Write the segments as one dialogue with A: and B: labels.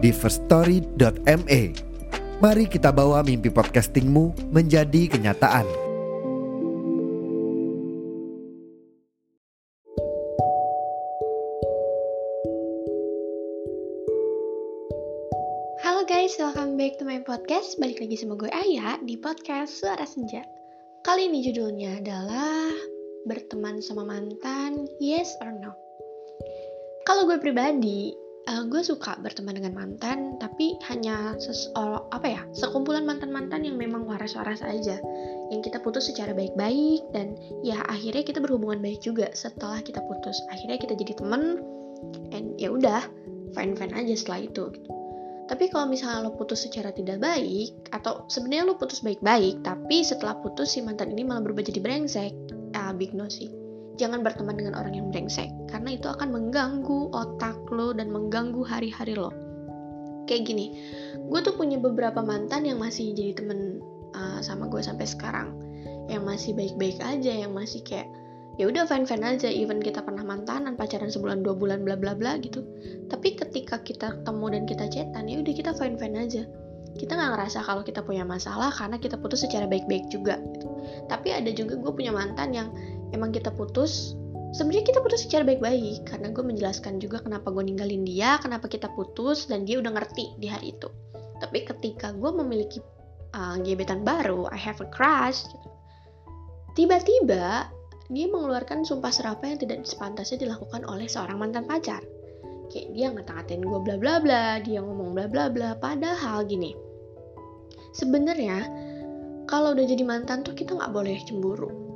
A: di firststory.me. Mari kita bawa mimpi podcastingmu menjadi kenyataan.
B: Halo guys, welcome back to my podcast. Balik lagi sama gue Aya di podcast Suara Senja. Kali ini judulnya adalah berteman sama mantan, yes or no. Kalau gue pribadi, uh, gue suka berteman dengan mantan, tapi hanya ses oh, apa ya, sekumpulan mantan-mantan yang memang waras-waras aja, yang kita putus secara baik-baik dan ya akhirnya kita berhubungan baik juga setelah kita putus. Akhirnya kita jadi temen, and ya udah, fine-fine aja setelah itu. Gitu. Tapi kalau misalnya lo putus secara tidak baik, atau sebenarnya lo putus baik-baik, tapi setelah putus si mantan ini malah berubah jadi brengsek, ah, big no sih. Jangan berteman dengan orang yang brengsek, karena itu akan mengganggu otak lo dan mengganggu hari-hari lo. Kayak gini, gue tuh punya beberapa mantan yang masih jadi temen uh, sama gue sampai sekarang, yang masih baik-baik aja, yang masih kayak ya udah fine aja even kita pernah mantanan pacaran sebulan dua bulan bla bla bla gitu tapi ketika kita ketemu dan kita chatan ya udah kita fine aja kita nggak ngerasa kalau kita punya masalah karena kita putus secara baik baik juga gitu. tapi ada juga gue punya mantan yang emang kita putus sebenarnya kita putus secara baik baik karena gue menjelaskan juga kenapa gue ninggalin dia kenapa kita putus dan dia udah ngerti di hari itu tapi ketika gue memiliki uh, gebetan baru I have a crush gitu. tiba-tiba dia mengeluarkan sumpah serapa yang tidak sepantasnya dilakukan oleh seorang mantan pacar. Kayak dia ngata-ngatain gue bla bla bla, dia ngomong bla bla bla, padahal gini. Sebenarnya kalau udah jadi mantan tuh kita nggak boleh cemburu.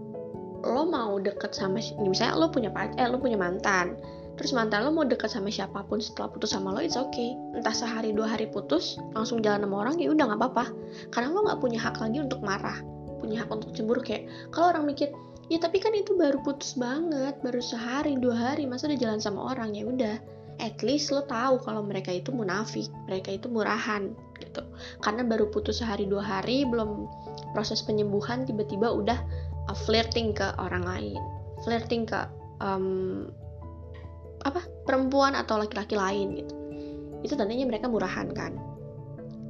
B: Lo mau deket sama, misalnya lo punya pacar, eh lo punya mantan, terus mantan lo mau deket sama siapa pun setelah putus sama lo, it's okay. Entah sehari dua hari putus, langsung jalan sama orang ya udah nggak apa-apa. Karena lo nggak punya hak lagi untuk marah, punya hak untuk cemburu kayak kalau orang mikir ya tapi kan itu baru putus banget baru sehari dua hari masa udah jalan sama orang ya udah at least lo tahu kalau mereka itu munafik mereka itu murahan gitu karena baru putus sehari dua hari belum proses penyembuhan tiba-tiba udah uh, flirting ke orang lain. Flirting ke um, apa perempuan atau laki-laki lain gitu. Itu tandanya mereka murahan kan.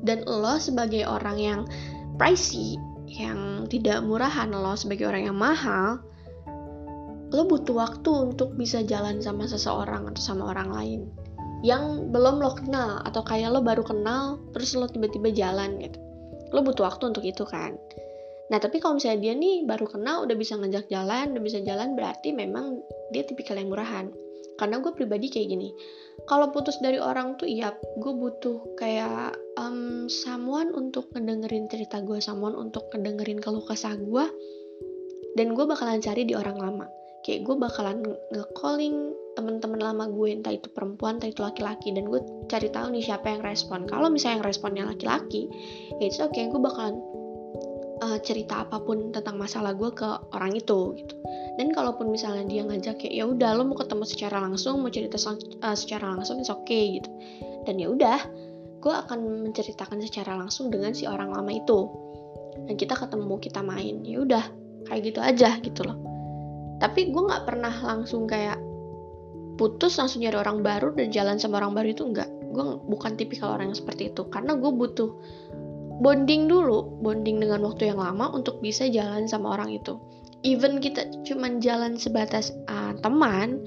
B: Dan lo sebagai orang yang pricey yang tidak murahan lo sebagai orang yang mahal lo butuh waktu untuk bisa jalan sama seseorang atau sama orang lain yang belum lo kenal atau kayak lo baru kenal terus lo tiba-tiba jalan gitu. Lo butuh waktu untuk itu kan nah tapi kalau misalnya dia nih baru kenal udah bisa ngajak jalan udah bisa jalan berarti memang dia tipikal yang murahan. Karena gue pribadi kayak gini kalau putus dari orang tuh iya gue butuh kayak um, someone untuk ngedengerin cerita gue someone untuk ngedengerin keluh kesah gue dan gue bakalan cari di orang lama. Kayak gue bakalan nge-calling temen-temen lama gue entah itu perempuan entah itu laki-laki dan gue cari tahu nih siapa yang respon. Kalau misalnya yang responnya laki-laki ya it's okay gue bakalan uh, cerita apa pun tentang masalah gue ke orang itu gitu. Dan kalaupun misalnya dia ngajak kayak ya udah lo mau ketemu secara langsung mau cerita uh, secara langsung it's okay gitu. Dan ya udah gue akan menceritakan secara langsung dengan si orang lama itu. Dan kita ketemu kita main ya udah kayak gitu aja gitu loh. Tapi gue nggak pernah langsung kayak putus langsung nyari orang baru dan jalan sama orang baru itu enggak gue bukan tipikal orang yang seperti itu karena gue butuh bonding dulu bonding dengan waktu yang lama untuk bisa jalan sama orang itu. Even kita cuman jalan sebatas uh, teman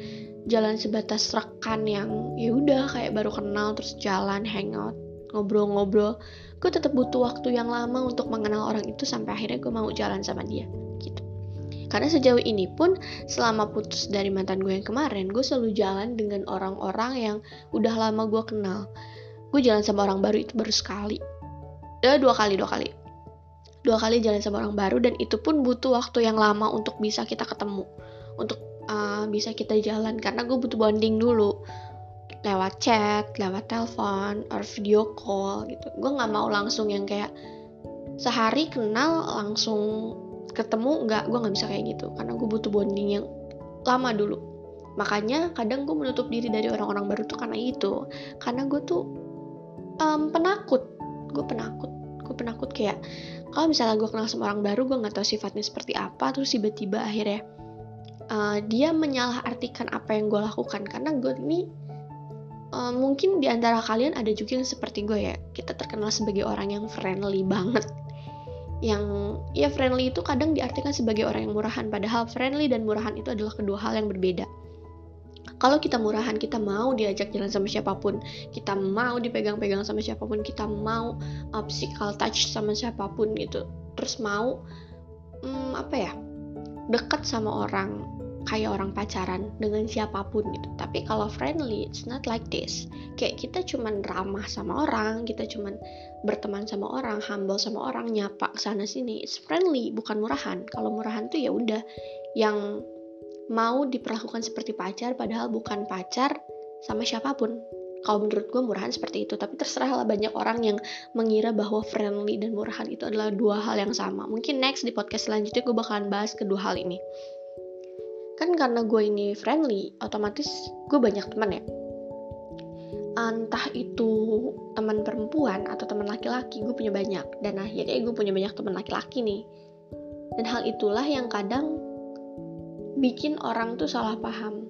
B: jalan sebatas rekan yang ya udah kayak baru kenal terus jalan hangout ngobrol-ngobrol gue tetap butuh waktu yang lama untuk mengenal orang itu sampai akhirnya gue mau jalan sama dia gitu. Karena sejauh ini pun selama putus dari mantan gue yang kemarin gue selalu jalan dengan orang-orang yang udah lama gue kenal. Gue jalan sama orang baru itu baru sekali eh, dua kali dua kali. Dua kali jalan sama orang baru dan itu pun butuh waktu yang lama untuk bisa kita ketemu. Untuk uh, bisa kita jalan. Karena gue butuh bonding dulu. Lewat chat lewat telepon or video call gitu. Gue nggak mau langsung yang kayak sehari kenal langsung ketemu nggak. Gue nggak bisa kayak gitu. Karena gue butuh bonding yang lama dulu. Makanya kadang gue menutup diri dari orang-orang baru tuh karena itu. Karena gue tuh um, penakut gue penakut gue penakut kayak kalau misalnya gue kenal sama orang baru gue nggak tahu sifatnya seperti apa. Terus tiba-tiba akhirnya uh, dia menyalahartikan apa yang gue lakukan. Karena gue ini uh, mungkin di antara kalian ada juga yang seperti gue ya. Kita terkenal sebagai orang yang friendly banget. Yang ya friendly itu kadang diartikan sebagai orang yang murahan. Padahal friendly dan murahan itu adalah kedua hal yang berbeda kalau kita murahan kita mau diajak jalan sama siapa pun kita mau dipegang-pegang sama siapa pun kita mau uh, physical touch sama siapa pun gitu terus mau hmm, apa ya dekat sama orang kayak orang pacaran dengan siapa pun gitu. Tapi kalau friendly, it's not like this. Kayak kita cuman ramah sama orang, kita cuman berteman sama orang, humble sama orang, nyapa sana sini. It's friendly, bukan murahan. Kalau murahan tuh ya udah yang mau diperlakukan seperti pacar, padahal bukan pacar sama siapa pun. Kalau menurut gue murahan seperti itu, tapi terserah lah banyak orang yang mengira bahwa friendly dan murahan itu adalah dua hal yang sama. Mungkin next di podcast selanjutnya gue bakalan bahas kedua hal ini kan karena gue ini friendly otomatis gue banyak teman ya entah itu teman perempuan atau teman laki-laki gue punya banyak dan akhirnya gue punya banyak teman laki-laki nih dan hal itulah yang kadang bikin orang tuh salah paham.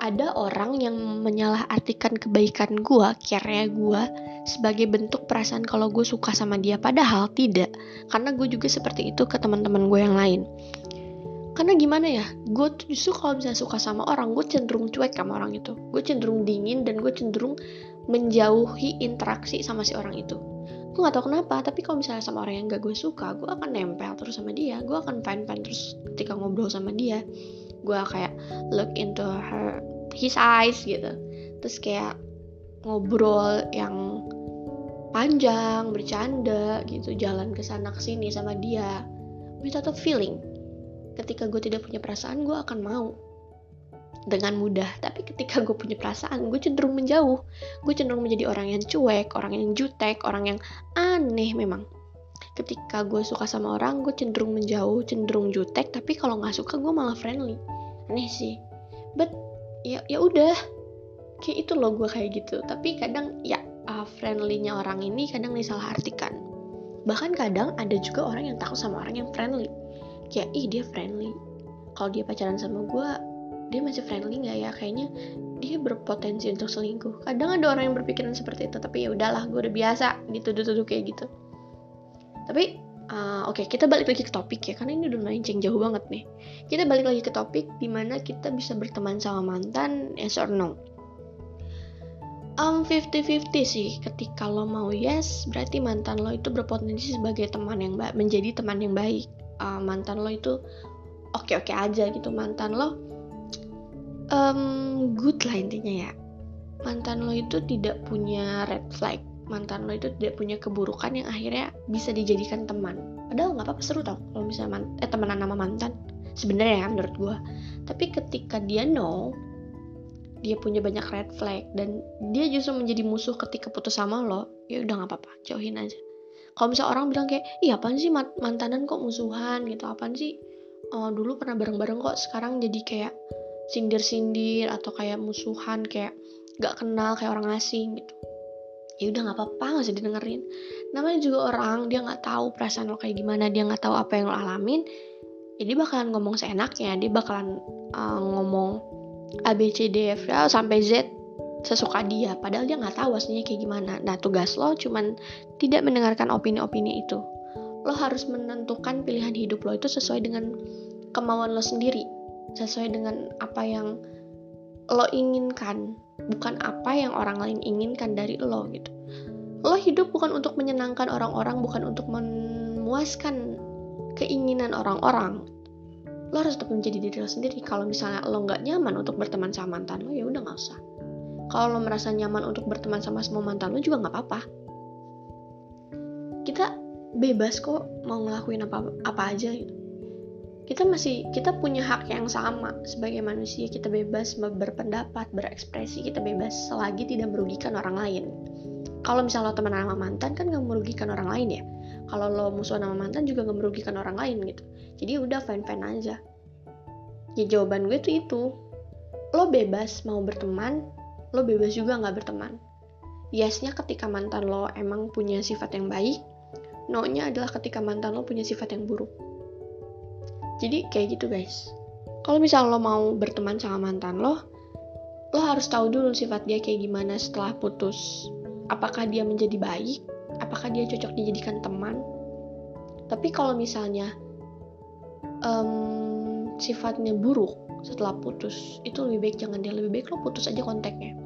B: Ada orang yang menyalahartikan kebaikan gue, care gue, sebagai bentuk perasaan kalau gue suka sama dia. Padahal tidak, karena gue juga seperti itu ke teman-teman gue yang lain. Karena gimana ya gue tuh justru kalau misalnya suka sama orang gue cenderung cuek sama orang itu. Gue cenderung dingin dan gue cenderung menjauhi interaksi sama si orang itu gue gak tau kenapa tapi kalau misalnya sama orang yang gak gue suka gue akan nempel terus sama dia. Gue akan fine fine terus ketika ngobrol sama dia. Gue kayak look into her his eyes gitu. Terus kayak ngobrol yang panjang bercanda gitu jalan ke sana ke sini sama dia. Without a feeling. Ketika gue tidak punya perasaan gue akan mau dengan mudah. Tapi ketika gue punya perasaan gue cenderung menjauh. Gue cenderung menjadi orang yang cuek orang yang jutek orang yang aneh memang. Ketika gue suka sama orang gue cenderung menjauh cenderung jutek. Tapi kalau nggak suka gue malah friendly. Aneh sih. But ya ya udah. Kayak itu loh gue kayak gitu. Tapi kadang ya uh, friendlynya orang ini kadang disalah artikan. Bahkan kadang ada juga orang yang takut sama orang yang friendly. Kayak ih dia friendly. Kalau dia pacaran sama gue dia masih friendly nggak ya? Kayaknya dia berpotensi untuk selingkuh. Kadang ada orang yang berpikiran seperti itu tapi ya udahlah gue udah biasa dituduh-tuduh kayak gitu. Tapi uh, oke okay, kita balik lagi ke topik ya karena ini udah melenceng jauh banget nih. Kita balik lagi ke topik di mana kita bisa berteman sama mantan yes or no? Um 50-50 sih. Ketika lo mau yes berarti mantan lo itu berpotensi sebagai teman yang baik menjadi teman yang baik. Uh, mantan lo itu oke-oke aja gitu. Mantan lo um, good lah intinya ya. Mantan lo itu tidak punya red flag. Mantan lo itu tidak punya keburukan yang akhirnya bisa dijadikan teman. Padahal nggak apa-apa seru tau kalau misalnya man eh temenan nama mantan. Sebenarnya ya menurut gue tapi ketika dia know dia punya banyak red flag dan dia justru menjadi musuh ketika putus sama lo ya udah nggak apa-apa jauhin aja. Kalau misalnya orang bilang kayak iya apaan sih mantanan kok musuhan? gitu apaan sih? Oh, dulu pernah bareng-bareng kok sekarang jadi kayak sindir-sindir atau kayak musuhan kayak gak kenal kayak orang asing gitu. Ya udah nggak apa-apa nggak usah didengerin. Namanya juga orang dia nggak tahu perasaan lo kayak gimana dia nggak tahu apa yang lo alamin ya bakalan ngomong seenaknya. Dia bakalan uh, ngomong A B C D F ya, sampai Z sesuka dia. Padahal dia nggak tahu aslinya kayak gimana. Nah tugas lo cuman tidak mendengarkan opini-opini itu. Lo harus menentukan pilihan hidup lo itu sesuai dengan kemauan lo sendiri sesuai dengan apa yang lo inginkan bukan apa yang orang lain inginkan dari lo gitu. Lo hidup bukan untuk menyenangkan orang-orang bukan untuk memuaskan keinginan orang-orang. Lo harus tetap menjadi diri lo sendiri. Kalau misalnya lo nggak nyaman untuk berteman sama mantan lo ya udah nggak usah. Kalau lo merasa nyaman untuk berteman sama semua mantan lo juga nggak apa-apa. Kita bebas kok mau ngelakuin apa apa aja gitu kita masih kita punya hak yang sama sebagai manusia. Kita bebas berpendapat berekspresi. Kita bebas selagi tidak merugikan orang lain. Kalau misalnya lo teman sama mantan kan gak merugikan orang lain ya? Kalau lo musuh sama mantan juga gak merugikan orang lain gitu. Jadi udah fine fine aja. Ya jawaban gue tuh itu. Lo bebas mau berteman lo bebas juga nggak berteman. Yesnya ketika mantan lo emang punya sifat yang baik no nya adalah ketika mantan lo punya sifat yang buruk jadi kayak gitu guys. Kalau misal lo mau berteman sama mantan lo lo harus tahu dulu sifat dia kayak gimana setelah putus. Apakah dia menjadi baik? Apakah dia cocok dijadikan teman? Tapi kalau misalnya um, sifatnya buruk setelah putus itu lebih baik jangan dia lebih baik lo putus aja kontaknya.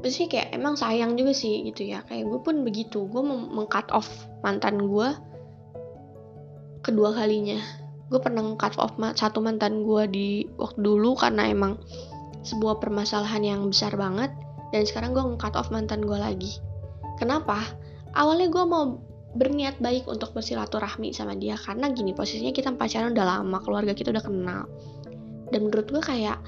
B: Maksudnya kayak emang sayang juga sih gitu ya. Kayak gue pun begitu. Gue meng-cut off mantan gue kedua kalinya. Gue pernah cut off satu mantan gue di waktu dulu karena emang sebuah permasalahan yang besar banget. Dan sekarang gue nge-cut off mantan gue lagi. Kenapa? Awalnya gue mau berniat baik untuk bersilaturahmi sama dia. Karena gini posisinya kita pacaran udah lama keluarga kita udah kenal. Dan menurut gue kayak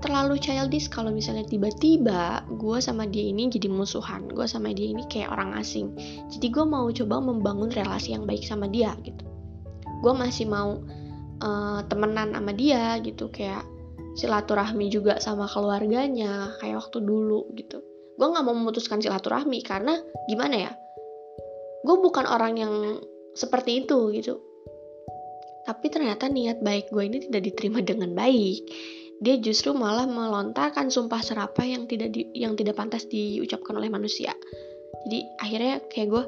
B: terlalu childish kalau misalnya tiba-tiba gue sama dia ini jadi musuhan. Gue sama dia ini kayak orang asing. Jadi gue mau coba membangun relasi yang baik sama dia gitu gue masih mau uh, temenan sama dia gitu kayak silaturahmi juga sama keluarganya kayak waktu dulu gitu. Gue nggak mau memutuskan silaturahmi karena gimana ya gue bukan orang yang seperti itu gitu. Tapi ternyata niat baik gue ini tidak diterima dengan baik. Dia justru malah melontarkan sumpah serapah yang tidak di, yang tidak pantas diucapkan oleh manusia. Jadi akhirnya kayak gue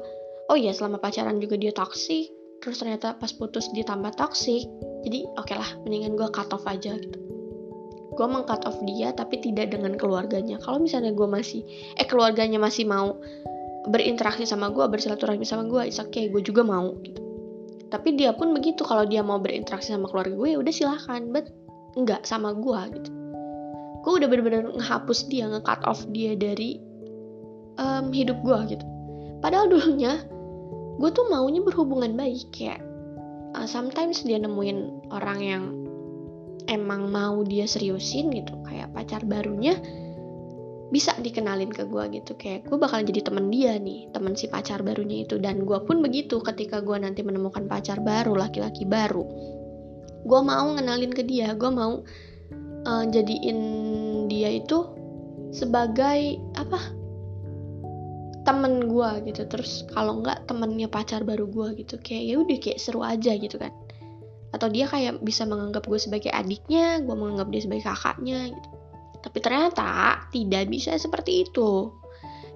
B: oh ya selama pacaran juga dia toksik terus ternyata pas putus dia tambah toxic jadi oke okay lah mendingan gue cut off aja gitu. Gue meng cut off dia tapi tidak dengan keluarganya. Kalau misalnya gue masih eh keluarganya masih mau berinteraksi sama gue bersilaturahmi sama gue it's okay gue juga mau gitu. Tapi dia pun begitu kalau dia mau berinteraksi sama keluarga gue ya udah silahkan but enggak sama gue gitu. Gue udah bener-bener ngehapus dia nge-cut off dia dari um, hidup gue gitu. Padahal dulunya gue tuh maunya berhubungan baik ya uh, sometimes dia nemuin orang yang emang mau dia seriusin gitu kayak pacar barunya bisa dikenalin ke gue gitu. Kayak gue bakalan jadi temen dia nih temen si pacar barunya itu. Dan gue pun begitu ketika gue nanti menemukan pacar baru laki-laki baru. Gue mau ngenalin ke dia gue mau uh, jadiin dia itu sebagai apa temen gue gitu. Terus kalau nggak temennya pacar baru gue gitu kayak ya udah kayak seru aja gitu kan. Atau dia kayak bisa menganggap gue sebagai adiknya gue menganggap dia sebagai kakaknya gitu. Tapi ternyata tidak bisa seperti itu.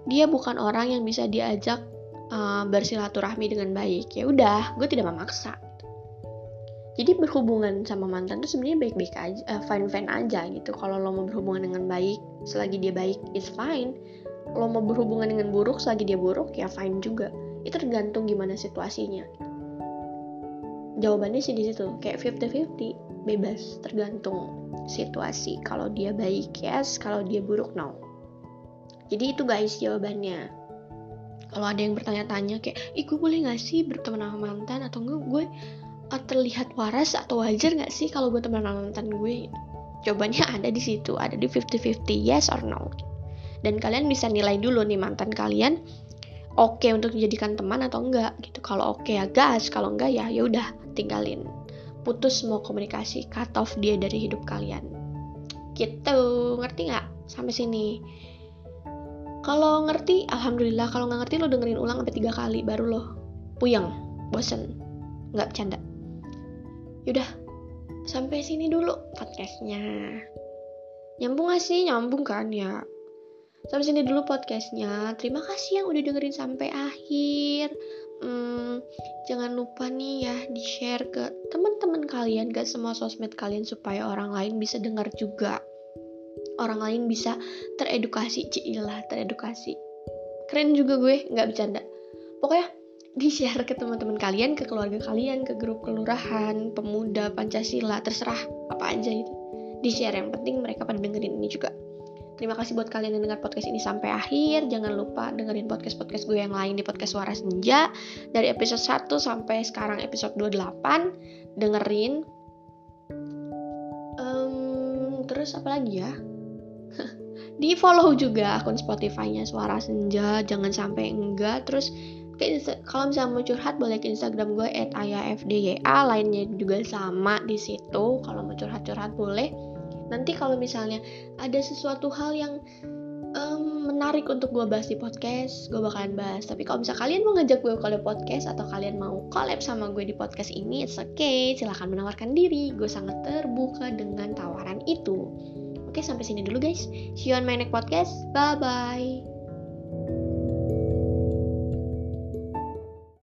B: Dia bukan orang yang bisa diajak uh, bersilaturahmi dengan baik. Ya udah gue tidak memaksa. Jadi berhubungan sama mantan tuh sebenarnya baik-baik aja uh, fine fine aja gitu. Kalau lo mau berhubungan dengan baik selagi dia baik is fine lo mau berhubungan dengan buruk selagi dia buruk ya fine juga. Itu tergantung gimana situasinya. Jawabannya sih di situ kayak 50-50 bebas tergantung situasi. Kalau dia baik yes kalau dia buruk no. Jadi itu guys jawabannya. Kalau ada yang bertanya-tanya kayak ih gue boleh gak sih berteman sama mantan atau enggak? Gue uh, terlihat waras atau wajar gak sih kalau gue teman sama mantan gue? Jawabannya ada di situ ada di 50-50 yes or no dan kalian bisa nilai dulu nih mantan kalian oke okay untuk dijadikan teman atau enggak gitu. Kalau oke okay, ya gas kalau enggak ya ya udah tinggalin. Putus semua komunikasi cut off dia dari hidup kalian. Gitu. Ngerti nggak? Sampai sini. Kalau ngerti alhamdulillah. Kalau nggak ngerti lo dengerin ulang sampai tiga kali baru lo puyeng bosen. Nggak bercanda. Yaudah sampai sini dulu podcastnya. Nyambung gak sih? Nyambung kan ya Sampai sini dulu podcastnya. Terima kasih yang udah dengerin sampai akhir. Hmm, jangan lupa nih ya di share ke teman-teman kalian, gak semua sosmed kalian supaya orang lain bisa dengar juga. Orang lain bisa teredukasi, cilah teredukasi. Keren juga gue, nggak bercanda. Pokoknya di share ke teman-teman kalian, ke keluarga kalian, ke grup kelurahan, pemuda, Pancasila, terserah apa aja itu. Di share yang penting mereka pada dengerin ini juga. Terima kasih buat kalian yang dengar podcast ini sampai akhir. Jangan lupa dengerin podcast-podcast gue yang lain di podcast Suara Senja. Dari episode 1 sampai sekarang episode 28. Dengerin. Um, terus apa lagi ya? di follow juga akun Spotify-nya Suara Senja. Jangan sampai enggak. Terus kalau misalnya mau curhat boleh ke Instagram gue @ayafdya lainnya juga sama di situ kalau mau curhat-curhat boleh nanti kalau misalnya ada sesuatu hal yang um, menarik untuk gue bahas di podcast gue bakalan bahas. Tapi kalau misalnya kalian mau ngajak gue collab podcast atau kalian mau collab sama gue di podcast ini it's okay. Silahkan menawarkan diri. Gue sangat terbuka dengan tawaran itu. Oke sampai sini dulu guys. See you on my next podcast. Bye bye